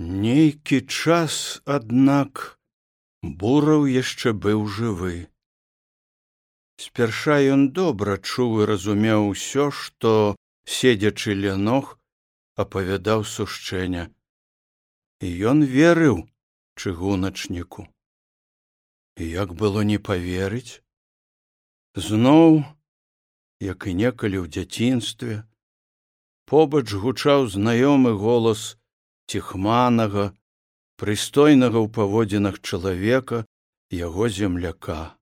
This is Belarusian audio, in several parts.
Нейкі час, аднак, бураў яшчэ быў жывы. Спярша ён добра чуў і разумеў усё, што, седзячы ля ног, апавядаў сушчэння. І ён верыў чыгуначніку. І як было не паверыць, зноў, як і некалі ў дзяцінстве, побач гучаў знаёмы голас ціхманага, прыстойнага ў паводзінах чалавека яго земляка.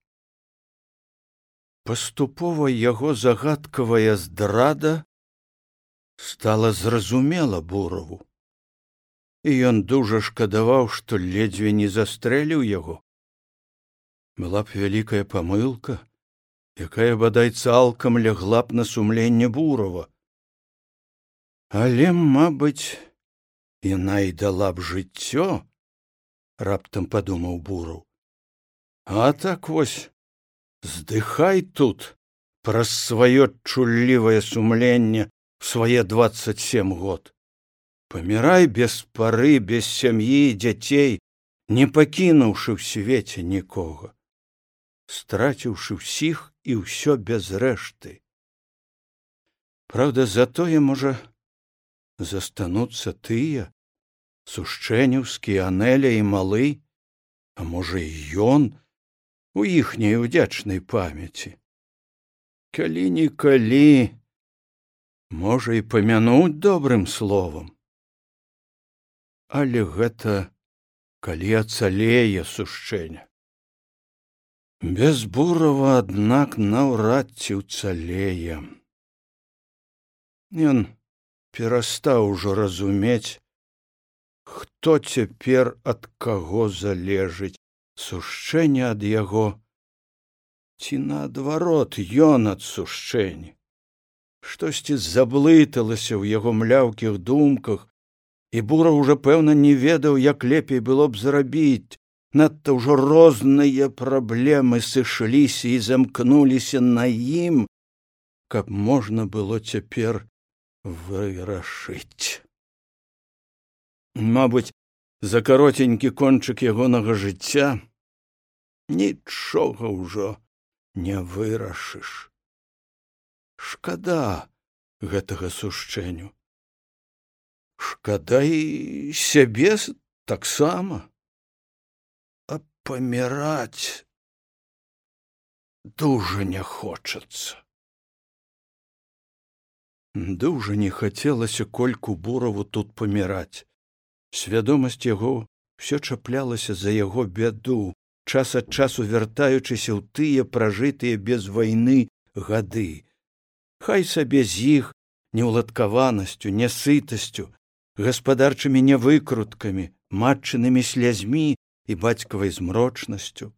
Паступова яго загадкавая здрада стала зразумела бураву, і ён дужа шкадаваў, што ледзьве не застрэліў яго. Была б вялікая памылка, якая бадай цалкам лягла б на сумленне бурава. Але, мабыць, яна і дала б жыццё раптам падумаў бураў а так вось здыхай тут праз сваё чуллівае сумленне свае двадцать семь год. Памірай без пары без сям'і дзяцей не пакінуўшы ў свеце нікога страціўшы ўсіх і ўсё без рэшты Праўда затое можа застануцца тыя сушчэнеўскі анеля і малы а можа і ён у іхняй удзячнай памяці. Калі нікалі можа і памянуць добрым словам. Але гэта калі ацалее сушчэння. Без бурава аднак наўрад ці ўцалее. Ён перастаў ужо разумець, хто цяпер ад каго залежыць? Сушчэнне ад яго. Ці наадварот ён ад сушчэння? Штосьці заблыталася ў яго мляўкіх думках і бура ўжо пэўна не ведаў як лепей было б зрабіць. Надта ўжо розныя праблемы сышліся і замкнуліся на ім каб можна было цяпер вырашыць. Мабыць, за каротенькі кончык ягонага жыцця нічога ўжо не вырашыш. Шкада гэтага сушчэню. Шкада і сябе таксама, а паміраць дужа не хочацца. Дужа не хацелася кольку бураву тут паміраць. Свядомасць яго ўсё чаплялася за яго бяду, час ад часу вяртаючыся ў тыя пражытыя без вайны гады. Хай сабе з іх неўладкаванасцю, нясытасцю, гаспадарчымі нявыкруткамі, матчынымі слязьмі і бацькавай змрочнасцю,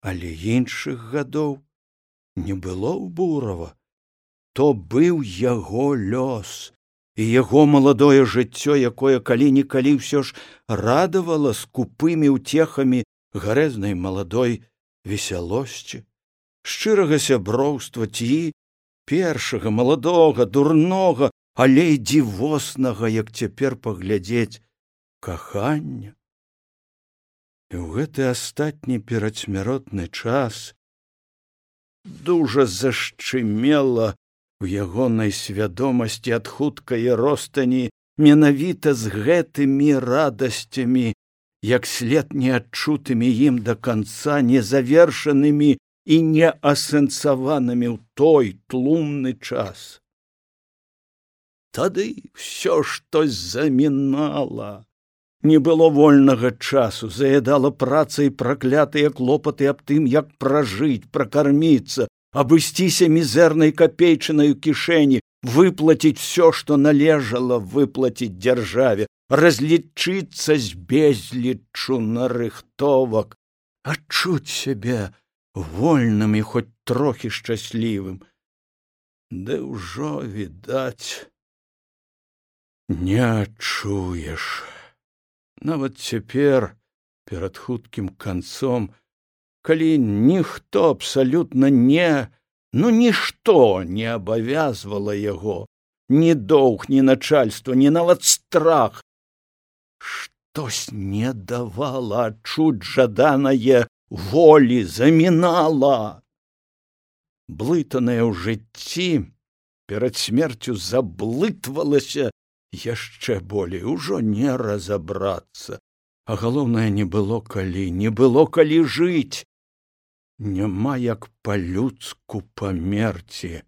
але іншых гадоў не было ў бурава. То быў яго лёс і яго маладое жыццё якое калі-нікалі ўсё ж радавала скупымі ўцехамі гарэзнай маладой весялосці шчырага сяброўства ці першага маладога дурнога але дзівоснага як цяпер паглядзець кахання. І ў гэты астатні перадсмяротны час дужа зашчымела у ягонай свядомасці ад хуткай ростані менавіта з гэтымі радасцямі як след неадчутымі ім да канца незавершанымі і неасэнсаванымі ў той тлумны час. Тады ўсё штось замінала. Не было вольнага часу заядала праца і праклятыя клопаты аб тым як пражыць пракарміцца абысціся мізэрнай капейчынаю кішэні выплаціць все што належала выплаціць дзяржаве разлічыцца з безлічу нарыхтовак адчуць сябе вольным і хоць трохі шчаслівым ды ўжо відаць не адчуеш нават цяпер перад хуткім канцом калі ніхто абсалютна не ну нішто не абавязвала яго ні доўг ні начальства ні нават страх. Штось не давала адчуць жаданае волі замінала. Блытаная ў жыцці перад смерцю заблытвалася яшчэ болей ужо не разабрацца. А галоўнае не было калі не было калі жыць няма як па-людску памерці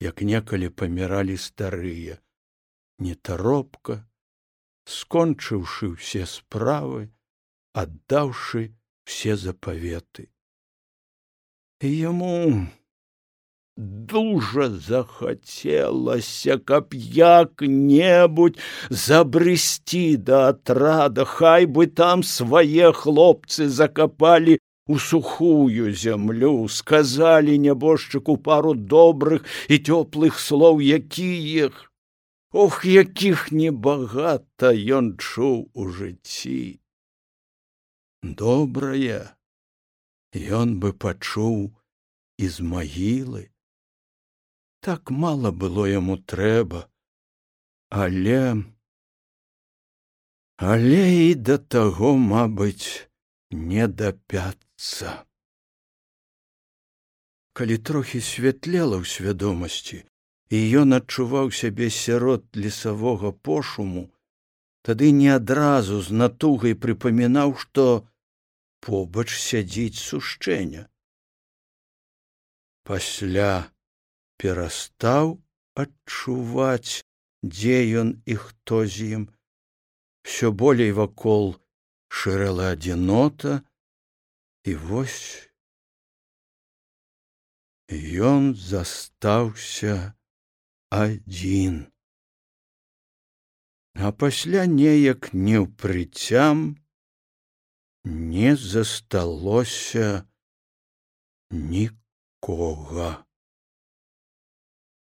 як некалі паміралі старыя. Нетаропка скончыўшы ўсе справы аддаўшы все запаветы. Яму дужа захацелася каб як-небудзь забрысці да атрада. Хай бы там свае хлопцы закапалі у сухую зямлю сказалі нябожчыку пару добрых і цёплых слоў якіх ох якіх небагата ён чуў у жыцці. Добрае ён бы пачуў і з магілы. Так мала было яму трэба але але і да таго мабыць не дапяцца калі трохі святлела ў свядомасці і ён адчуваў сябе сярод лесавога пошуму тады не адразу з натугай прыпамінаў што побач сядзіць сушчэння пасля перастаў адчуваць дзе ён і хто з ім. Все болей вакол шырэла адзінота і вось ён застаўся адзін. А пасля неяк неўпрыцям не засталося нікога